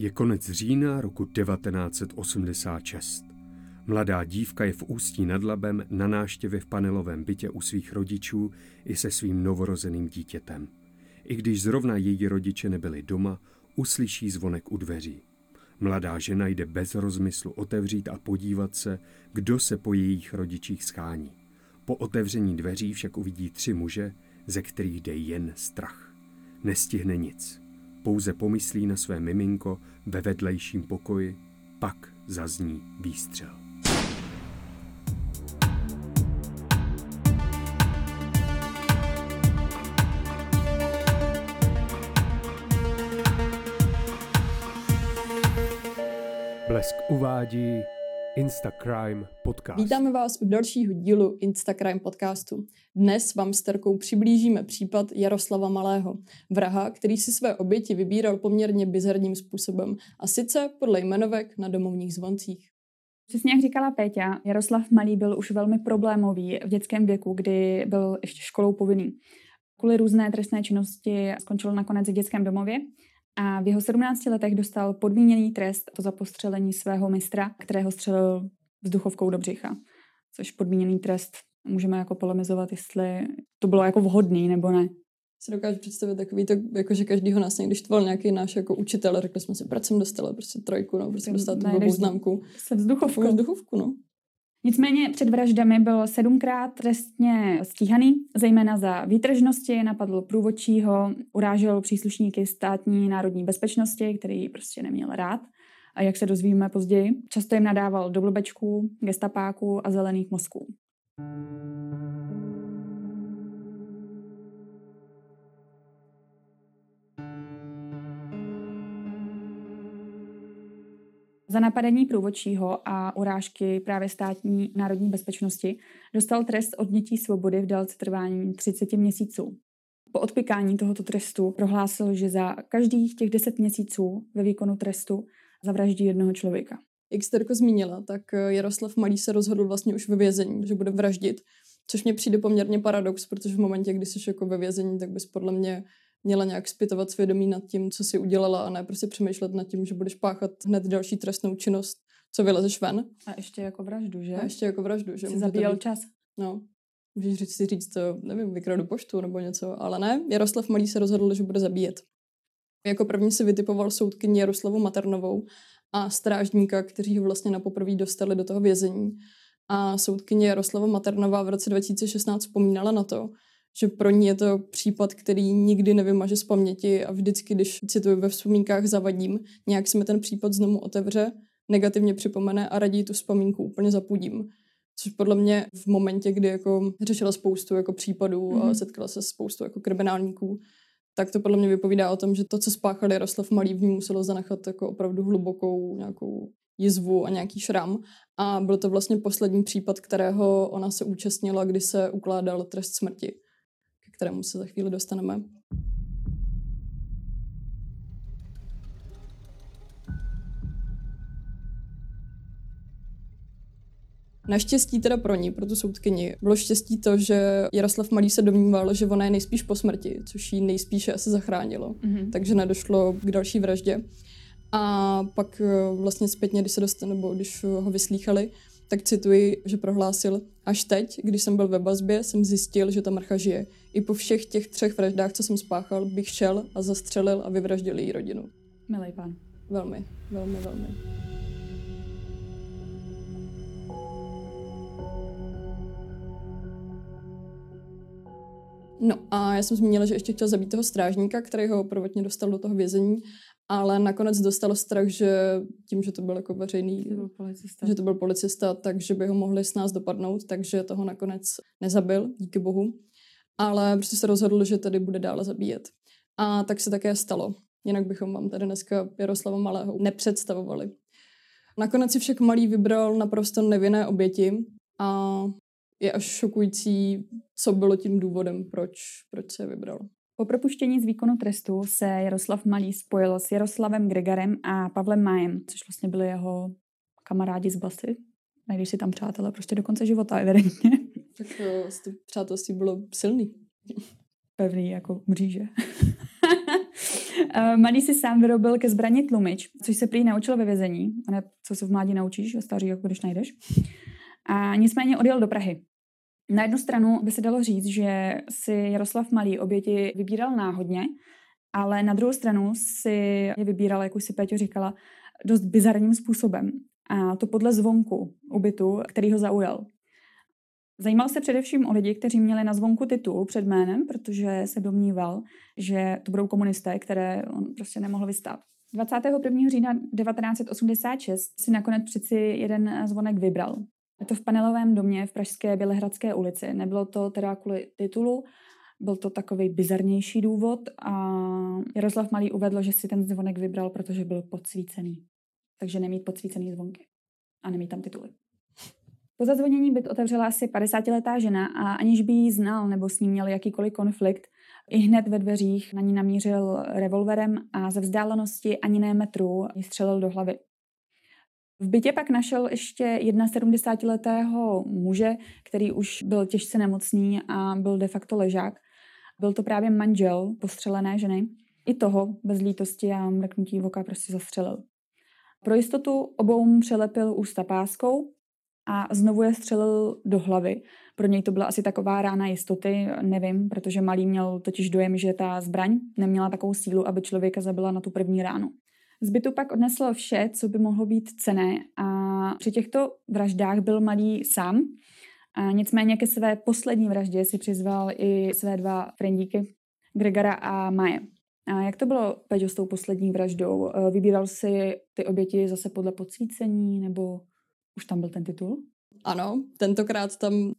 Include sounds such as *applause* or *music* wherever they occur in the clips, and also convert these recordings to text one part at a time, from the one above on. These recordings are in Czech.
Je konec října roku 1986. Mladá dívka je v Ústí nad Labem na náštěvě v panelovém bytě u svých rodičů i se svým novorozeným dítětem. I když zrovna její rodiče nebyli doma, uslyší zvonek u dveří. Mladá žena jde bez rozmyslu otevřít a podívat se, kdo se po jejich rodičích schání. Po otevření dveří však uvidí tři muže, ze kterých jde jen strach. Nestihne nic. Pouze pomyslí na své miminko ve vedlejším pokoji, pak zazní výstřel. Blesk uvádí Instacrime podcast. Vítáme vás u dalšího dílu Instacrime podcastu. Dnes vám s Terkou přiblížíme případ Jaroslava Malého, vraha, který si své oběti vybíral poměrně bizarním způsobem, a sice podle jmenovek na domovních zvoncích. Přesně jak říkala Péťa, Jaroslav Malý byl už velmi problémový v dětském věku, kdy byl ještě školou povinný. Kvůli různé trestné činnosti skončil nakonec v dětském domově a v jeho 17 letech dostal podmíněný trest to za postřelení svého mistra, kterého střelil vzduchovkou do břicha. Což podmíněný trest můžeme jako polemizovat, jestli to bylo jako vhodný nebo ne. Si dokážu představit takový to, jako že každýho nás někdy štval nějaký náš jako učitel, řekli jsme si, proč jsem dostala prostě trojku, no, prostě dostala tu blbou známku. Se vzduchovkou. Vzduchovku, no. Nicméně před vraždami byl sedmkrát trestně stíhaný, zejména za výtržnosti, napadl průvodčího, urážel příslušníky státní národní bezpečnosti, který prostě neměl rád. A jak se dozvíme později, často jim nadával do blbečků, gestapáků a zelených mozků. Za napadení průvodčího a urážky právě státní národní bezpečnosti dostal trest odnětí svobody v délce trvání 30 měsíců. Po odpikání tohoto trestu prohlásil, že za každých těch 10 měsíců ve výkonu trestu zavraždí jednoho člověka. Jak jste jako zmínila, tak Jaroslav Malý se rozhodl vlastně už ve vězení, že bude vraždit, což mě přijde poměrně paradox, protože v momentě, kdy jsi jako ve vězení, tak bys podle mě měla nějak zpytovat svědomí nad tím, co si udělala a ne prostě přemýšlet nad tím, že budeš páchat hned další trestnou činnost, co vylezeš ven. A ještě jako vraždu, že? A ještě jako vraždu, že? Jsi zabíjel být, čas. No. Můžeš říct, si říct, to, nevím, vykradu poštu nebo něco, ale ne. Jaroslav Malý se rozhodl, že bude zabíjet. Jako první si vytipoval soudkyni Jaroslavu Maternovou a strážníka, kteří ho vlastně na poprvé dostali do toho vězení. A soudkyně Jaroslava Maternová v roce 2016 vzpomínala na to, že pro ní je to případ, který nikdy nevymaže z paměti a vždycky, když si to ve vzpomínkách zavadím, nějak se mi ten případ znovu otevře, negativně připomene a raději tu vzpomínku úplně zapudím. Což podle mě v momentě, kdy jako řešila spoustu jako případů mm-hmm. a mhm. setkala se s spoustu jako kriminálníků, tak to podle mě vypovídá o tom, že to, co spáchal Jaroslav Malý, v ní muselo zanechat jako opravdu hlubokou nějakou jizvu a nějaký šram. A byl to vlastně poslední případ, kterého ona se účastnila, kdy se ukládal trest smrti kterému se za chvíli dostaneme. Naštěstí teda pro ní, pro tu soudkyni, bylo štěstí to, že Jaroslav Malý se domníval, že ona je nejspíš po smrti, což ji nejspíše asi zachránilo. Mm-hmm. Takže nedošlo k další vraždě. A pak eh, vlastně zpětně, když se dostane, nebo když ho vyslýchali, tak cituji, že prohlásil, až teď, když jsem byl ve vazbě, jsem zjistil, že ta mrcha žije. I po všech těch třech vraždách, co jsem spáchal, bych šel a zastřelil a vyvraždil její rodinu. Milý pán. Velmi, velmi, velmi. No a já jsem zmínila, že ještě chtěl zabít toho strážníka, který ho prvotně dostal do toho vězení ale nakonec dostal strach, že tím, že to byl jako veřejný, že to byl policista, že to byl policista takže by ho mohli s nás dopadnout, takže toho nakonec nezabil, díky bohu. Ale prostě se rozhodl, že tady bude dále zabíjet. A tak se také stalo. Jinak bychom vám tady dneska Jaroslava Malého nepředstavovali. Nakonec si však Malý vybral naprosto nevinné oběti a je až šokující, co bylo tím důvodem, proč, proč se je vybral. Po propuštění z výkonu trestu se Jaroslav Malý spojil s Jaroslavem Gregarem a Pavlem Májem, což vlastně byli jeho kamarádi z basy. Najdeš si tam přátelé prostě do konce života, evidentně. Tak to přátelství bylo silný. *laughs* Pevný jako mříže. Eh, Malý si sám vyrobil ke zbraně tlumič, což se prý naučil ve vězení. Ne, co se v mládí naučíš, ve stáří, jak budeš najdeš. A nicméně odjel do Prahy. Na jednu stranu by se dalo říct, že si Jaroslav Malý oběti vybíral náhodně, ale na druhou stranu si je vybíral, jak už si Péťo říkala, dost bizarním způsobem. A to podle zvonku ubytu, který ho zaujal. Zajímal se především o lidi, kteří měli na zvonku titul před jménem, protože se domníval, že to budou komunisté, které on prostě nemohl vystát. 21. října 1986 si nakonec přeci jeden zvonek vybral. Je to v panelovém domě v Pražské Bělehradské ulici. Nebylo to teda kvůli titulu, byl to takový bizarnější důvod a Jaroslav Malý uvedl, že si ten zvonek vybral, protože byl podsvícený. Takže nemít podsvícený zvonky a nemít tam tituly. Po zazvonění byt otevřela asi 50-letá žena a aniž by ji znal nebo s ní měl jakýkoliv konflikt, i hned ve dveřích na ní namířil revolverem a ze vzdálenosti ani ne metru ji střelil do hlavy. V bytě pak našel ještě 71-letého muže, který už byl těžce nemocný a byl de facto ležák. Byl to právě manžel postřelené ženy. I toho bez lítosti a mrknutí oka prostě zastřelil. Pro jistotu obou přelepil ústa páskou a znovu je střelil do hlavy. Pro něj to byla asi taková rána jistoty, nevím, protože malý měl totiž dojem, že ta zbraň neměla takovou sílu, aby člověka zabila na tu první ránu. Zbytu pak odnesl vše, co by mohlo být cené a při těchto vraždách byl malý sám. A nicméně ke své poslední vraždě si přizval i své dva frendíky, Gregora a Maje. A jak to bylo, Peťo, s tou poslední vraždou? E, vybíral si ty oběti zase podle podsvícení, nebo už tam byl ten titul? Ano, tentokrát tam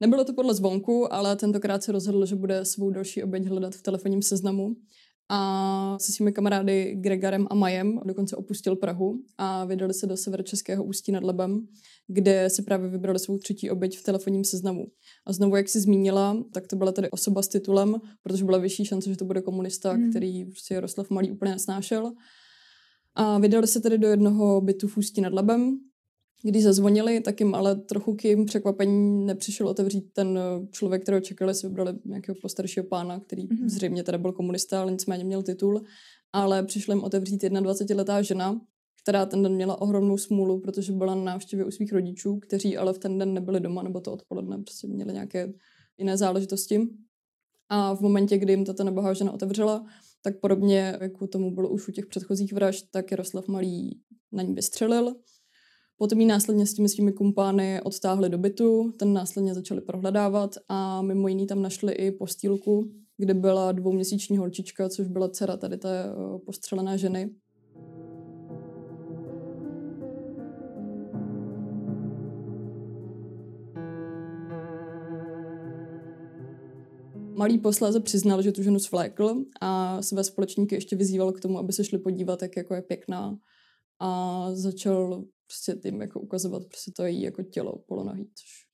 Nebylo to podle zvonku, ale tentokrát se rozhodl, že bude svou další oběť hledat v telefonním seznamu a se svými kamarády Gregorem a Majem dokonce opustil Prahu a vydali se do severočeského Ústí nad Lebem, kde si právě vybrali svou třetí oběť v telefonním seznamu. A znovu, jak si zmínila, tak to byla tedy osoba s titulem, protože byla vyšší šance, že to bude komunista, mm. který prostě Jaroslav Malý úplně nesnášel. A vydali se tedy do jednoho bytu v Ústí nad Lebem, když zazvonili, tak jim ale trochu k jim překvapení nepřišel otevřít ten eh, člověk, kterého čekali, si vybrali nějakého postaršího pána, který mm-hmm. zřejmě teda byl komunista, ale nicméně měl titul. Ale přišli jim otevřít 21-letá žena, která ten den měla ohromnou smůlu, protože byla na návštěvě u svých rodičů, kteří ale v ten den nebyli doma, nebo to odpoledne prostě měli nějaké jiné záležitosti. A v momentě, kdy jim tato nebohá žena otevřela, tak podobně, jako tomu bylo už u těch předchozích vražd, tak Jaroslav Malý na ní vystřelil Potom ji následně s těmi svými kumpány odtáhli do bytu, ten následně začali prohledávat a mimo jiný tam našli i postýlku, kde byla dvouměsíční holčička, což byla dcera tady té eh, postřelené ženy. Malý posléze přiznal, že tu ženu svlékl a své společníky ještě vyzýval k tomu, aby se šli podívat, jak jako je pěkná. A začal prostě tím jako ukazovat prostě to její jako tělo polonohý, což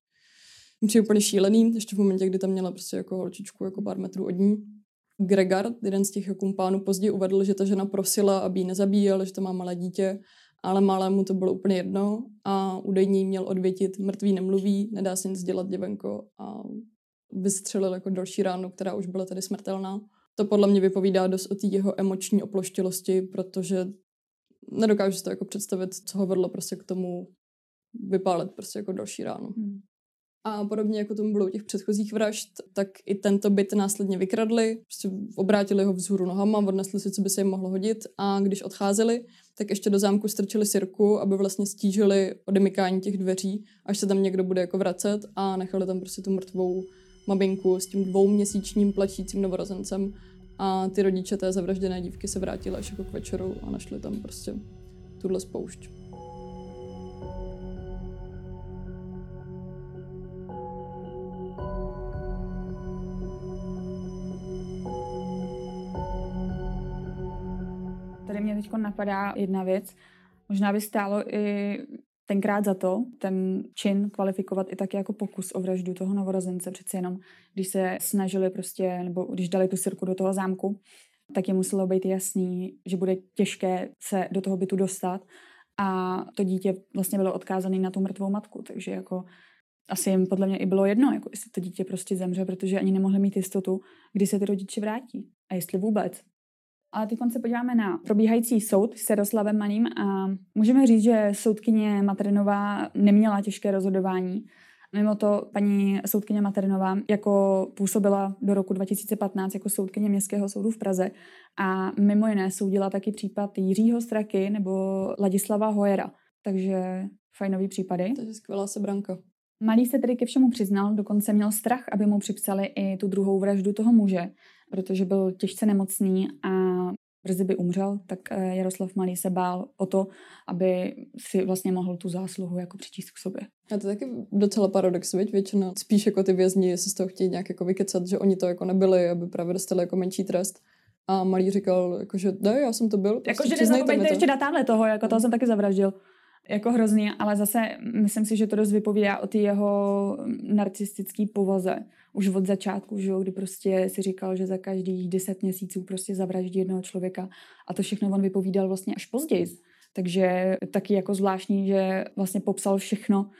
mi úplně šílený, ještě v momentě, kdy tam měla prostě jako holčičku jako pár metrů od ní. Gregard, jeden z těch kumpánů, později uvedl, že ta žena prosila, aby ji nezabíjel, že to má malé dítě, ale malému to bylo úplně jedno a údajně měl odvětit mrtvý nemluví, nedá se nic dělat děvenko a vystřelil jako další ránu, která už byla tady smrtelná. To podle mě vypovídá dost o té jeho emoční oploštilosti, protože nedokážu si to jako představit, co ho vedlo prostě k tomu vypálit prostě jako další ráno. Hmm. A podobně jako tomu bylo u těch předchozích vražd, tak i tento byt následně vykradli, prostě obrátili ho vzhůru nohama, odnesli si, co by se jim mohlo hodit a když odcházeli, tak ještě do zámku strčili sirku, aby vlastně stížili odemykání těch dveří, až se tam někdo bude jako vracet a nechali tam prostě tu mrtvou maminku s tím dvouměsíčním plačícím novorozencem a ty rodiče té zavražděné dívky se vrátili až jako k večeru a našli tam prostě tuhle spoušť. Tady mě teď napadá jedna věc. Možná by stálo i tenkrát za to ten čin kvalifikovat i taky jako pokus o vraždu toho novorozence. Přeci jenom, když se snažili prostě, nebo když dali tu sirku do toho zámku, tak je muselo být jasný, že bude těžké se do toho bytu dostat a to dítě vlastně bylo odkázané na tu mrtvou matku, takže jako asi jim podle mě i bylo jedno, jako jestli to dítě prostě zemře, protože ani nemohli mít jistotu, kdy se ty rodiče vrátí a jestli vůbec. Ale teď se podíváme na probíhající soud s Jaroslavem Malým a můžeme říct, že soudkyně Matrinová neměla těžké rozhodování. Mimo to paní soudkyně Maternová jako působila do roku 2015 jako soudkyně Městského soudu v Praze a mimo jiné soudila taky případ Jiřího Straky nebo Ladislava Hojera. Takže fajnový případy. To je skvělá sebranka. Malý se tedy ke všemu přiznal, dokonce měl strach, aby mu připsali i tu druhou vraždu toho muže, protože byl těžce nemocný a brzy by umřel, tak eh, Jaroslav Malý se bál o to, aby si vlastně mohl tu zásluhu jako přičíst k sobě. A to je taky docela paradox, viď? většina spíš jako ty vězni se z toho chtějí nějak jako vykecat, že oni to jako nebyli, aby právě dostali jako menší trest. A Malý říkal, jako, že ne, já jsem to byl. Prostě jako, že nezapomeňte ještě na tamhle toho, jako toho jsem taky zavraždil jako hrozný, ale zase myslím si, že to dost vypovídá o ty jeho narcistický povaze. Už od začátku, že jo, kdy prostě si říkal, že za každých deset měsíců prostě zavraždí jednoho člověka a to všechno on vypovídal vlastně až později. Takže taky jako zvláštní, že vlastně popsal všechno,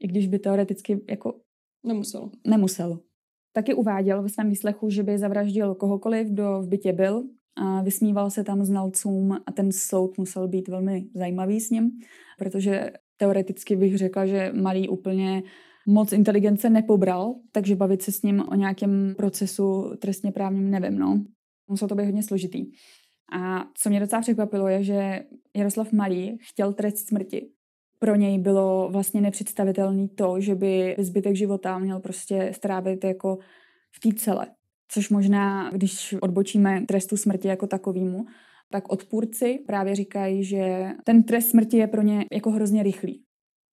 i když by teoreticky jako nemusel. Nemusel. Taky uváděl ve svém výslechu, že by zavraždil kohokoliv, kdo v bytě byl, a vysmíval se tam znalcům a ten soud musel být velmi zajímavý s ním, protože teoreticky bych řekla, že malý úplně moc inteligence nepobral, takže bavit se s ním o nějakém procesu trestně právním nevím, no. Muselo to být hodně složitý. A co mě docela překvapilo je, že Jaroslav Malý chtěl trest smrti. Pro něj bylo vlastně nepředstavitelné to, že by zbytek života měl prostě strávit jako v té cele. Což možná, když odbočíme trestu smrti jako takovýmu, tak odpůrci právě říkají, že ten trest smrti je pro ně jako hrozně rychlý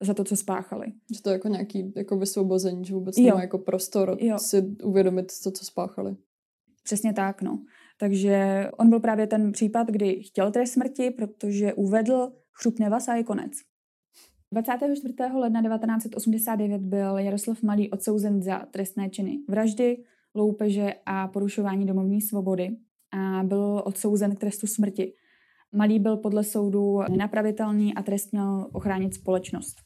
za to, co spáchali. Že to je jako nějaký jako vysvobození, že vůbec jo. nemá jako prostor jo. si uvědomit to, co spáchali. Přesně tak, no. Takže on byl právě ten případ, kdy chtěl trest smrti, protože uvedl chřupne vás a je konec. 24. ledna 1989 byl Jaroslav Malý odsouzen za trestné činy vraždy, loupeže a porušování domovní svobody a byl odsouzen k trestu smrti. Malý byl podle soudu nenapravitelný a trest měl ochránit společnost.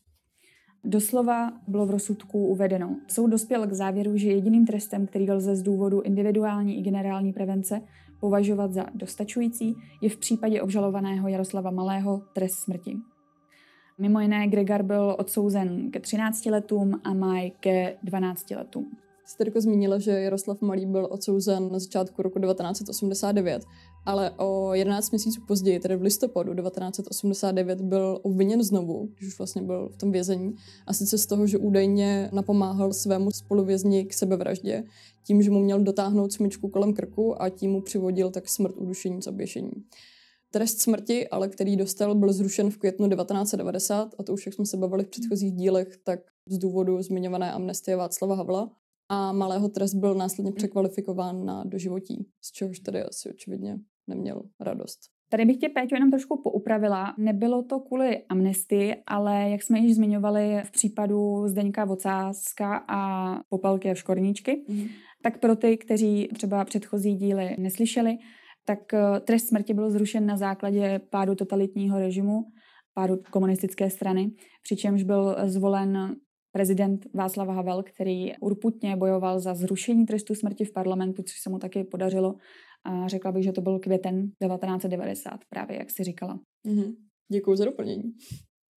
Doslova bylo v rozsudku uvedeno. Soud dospěl k závěru, že jediným trestem, který lze z důvodu individuální i generální prevence považovat za dostačující, je v případě obžalovaného Jaroslava Malého trest smrti. Mimo jiné Gregar byl odsouzen ke 13 letům a Maj ke 12 letům. Jste jako zmínila, že Jaroslav Malý byl odsouzen na začátku roku 1989, ale o 11 měsíců později, tedy v listopadu 1989, byl obviněn znovu, když už vlastně byl v tom vězení, a sice z toho, že údajně napomáhal svému spoluvězni k sebevraždě, tím, že mu měl dotáhnout smyčku kolem krku a tím mu přivodil tak smrt udušení z oběšení. Trest smrti, ale který dostal, byl zrušen v květnu 1990 a to už, jak jsme se bavili v předchozích dílech, tak z důvodu zmiňované amnestie Václava Havla a malého trest byl následně překvalifikován na doživotí, z čehož tedy asi očividně neměl radost. Tady bych tě, Péťo, jenom trošku poupravila. Nebylo to kvůli amnestii, ale jak jsme již zmiňovali v případu Zdeňka Vocázka a Popelky a Škorníčky, mm. tak pro ty, kteří třeba předchozí díly neslyšeli, tak eh, trest smrti byl zrušen na základě pádu totalitního režimu, pádu komunistické strany, přičemž byl zvolen prezident Václav Havel, který urputně bojoval za zrušení trestu smrti v parlamentu, což se mu taky podařilo. A řekla bych, že to byl květen 1990, právě jak si říkala. Mm-hmm. Děkuji za doplnění.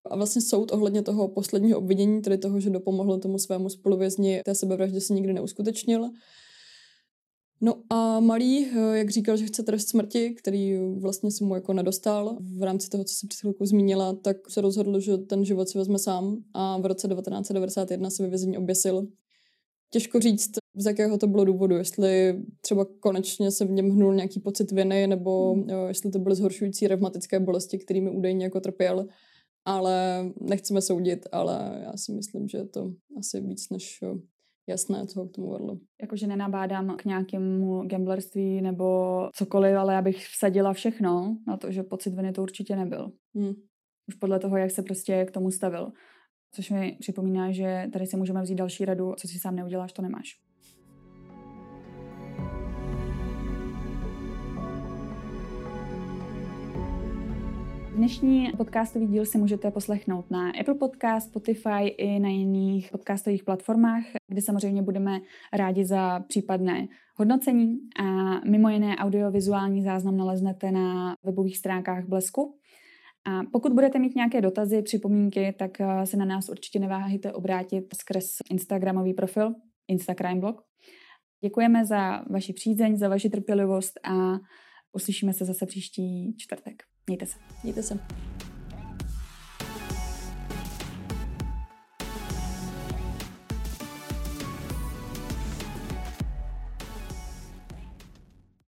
A vlastně soud ohledně toho posledního obvinění, tedy toho, že dopomohl tomu svému spoluvězni té sebevraždě, se nikdy neuskutečnil. No a malý, eh, jak říkal, že chce trest smrti, který vlastně si mu jako nedostal v rámci toho, co si před chvilkou zmínila, tak se rozhodl, že ten život si vezme sám a v roce 1991 se ve vězení oběsil. Těžko říct, z jakého to bylo důvodu, jestli třeba konečně se v něm hnul nějaký pocit viny, nebo hmm. jo, jestli to byly zhoršující revmatické bolesti, kterými údajně jako trpěl, ale nechceme soudit, ale já si myslím, že je to asi víc než jasné, co k tomu vedlo. Jakože nenabádám k nějakému gamblerství nebo cokoliv, ale já bych vsadila všechno na to, že pocit viny to určitě nebyl. Hmm. Už podle toho, jak se prostě k tomu stavil. Což mi připomíná, že tady si můžeme vzít další radu, co si sám neuděláš, to nemáš. Dnešní podcastový díl si můžete poslechnout na Apple Podcast, Spotify i na jiných podcastových platformách, kde samozřejmě budeme rádi za případné hodnocení a mimo jiné audiovizuální záznam naleznete na webových stránkách Blesku. A pokud budete mít nějaké dotazy, připomínky, tak eh, se na nás určitě neváhejte obrátit skrz Instagramový profil Instagram blog. Děkujeme za vaši přízeň, za vaši trpělivost a uslyšíme se zase příští čtvrtek. Mějte se. Mějte se.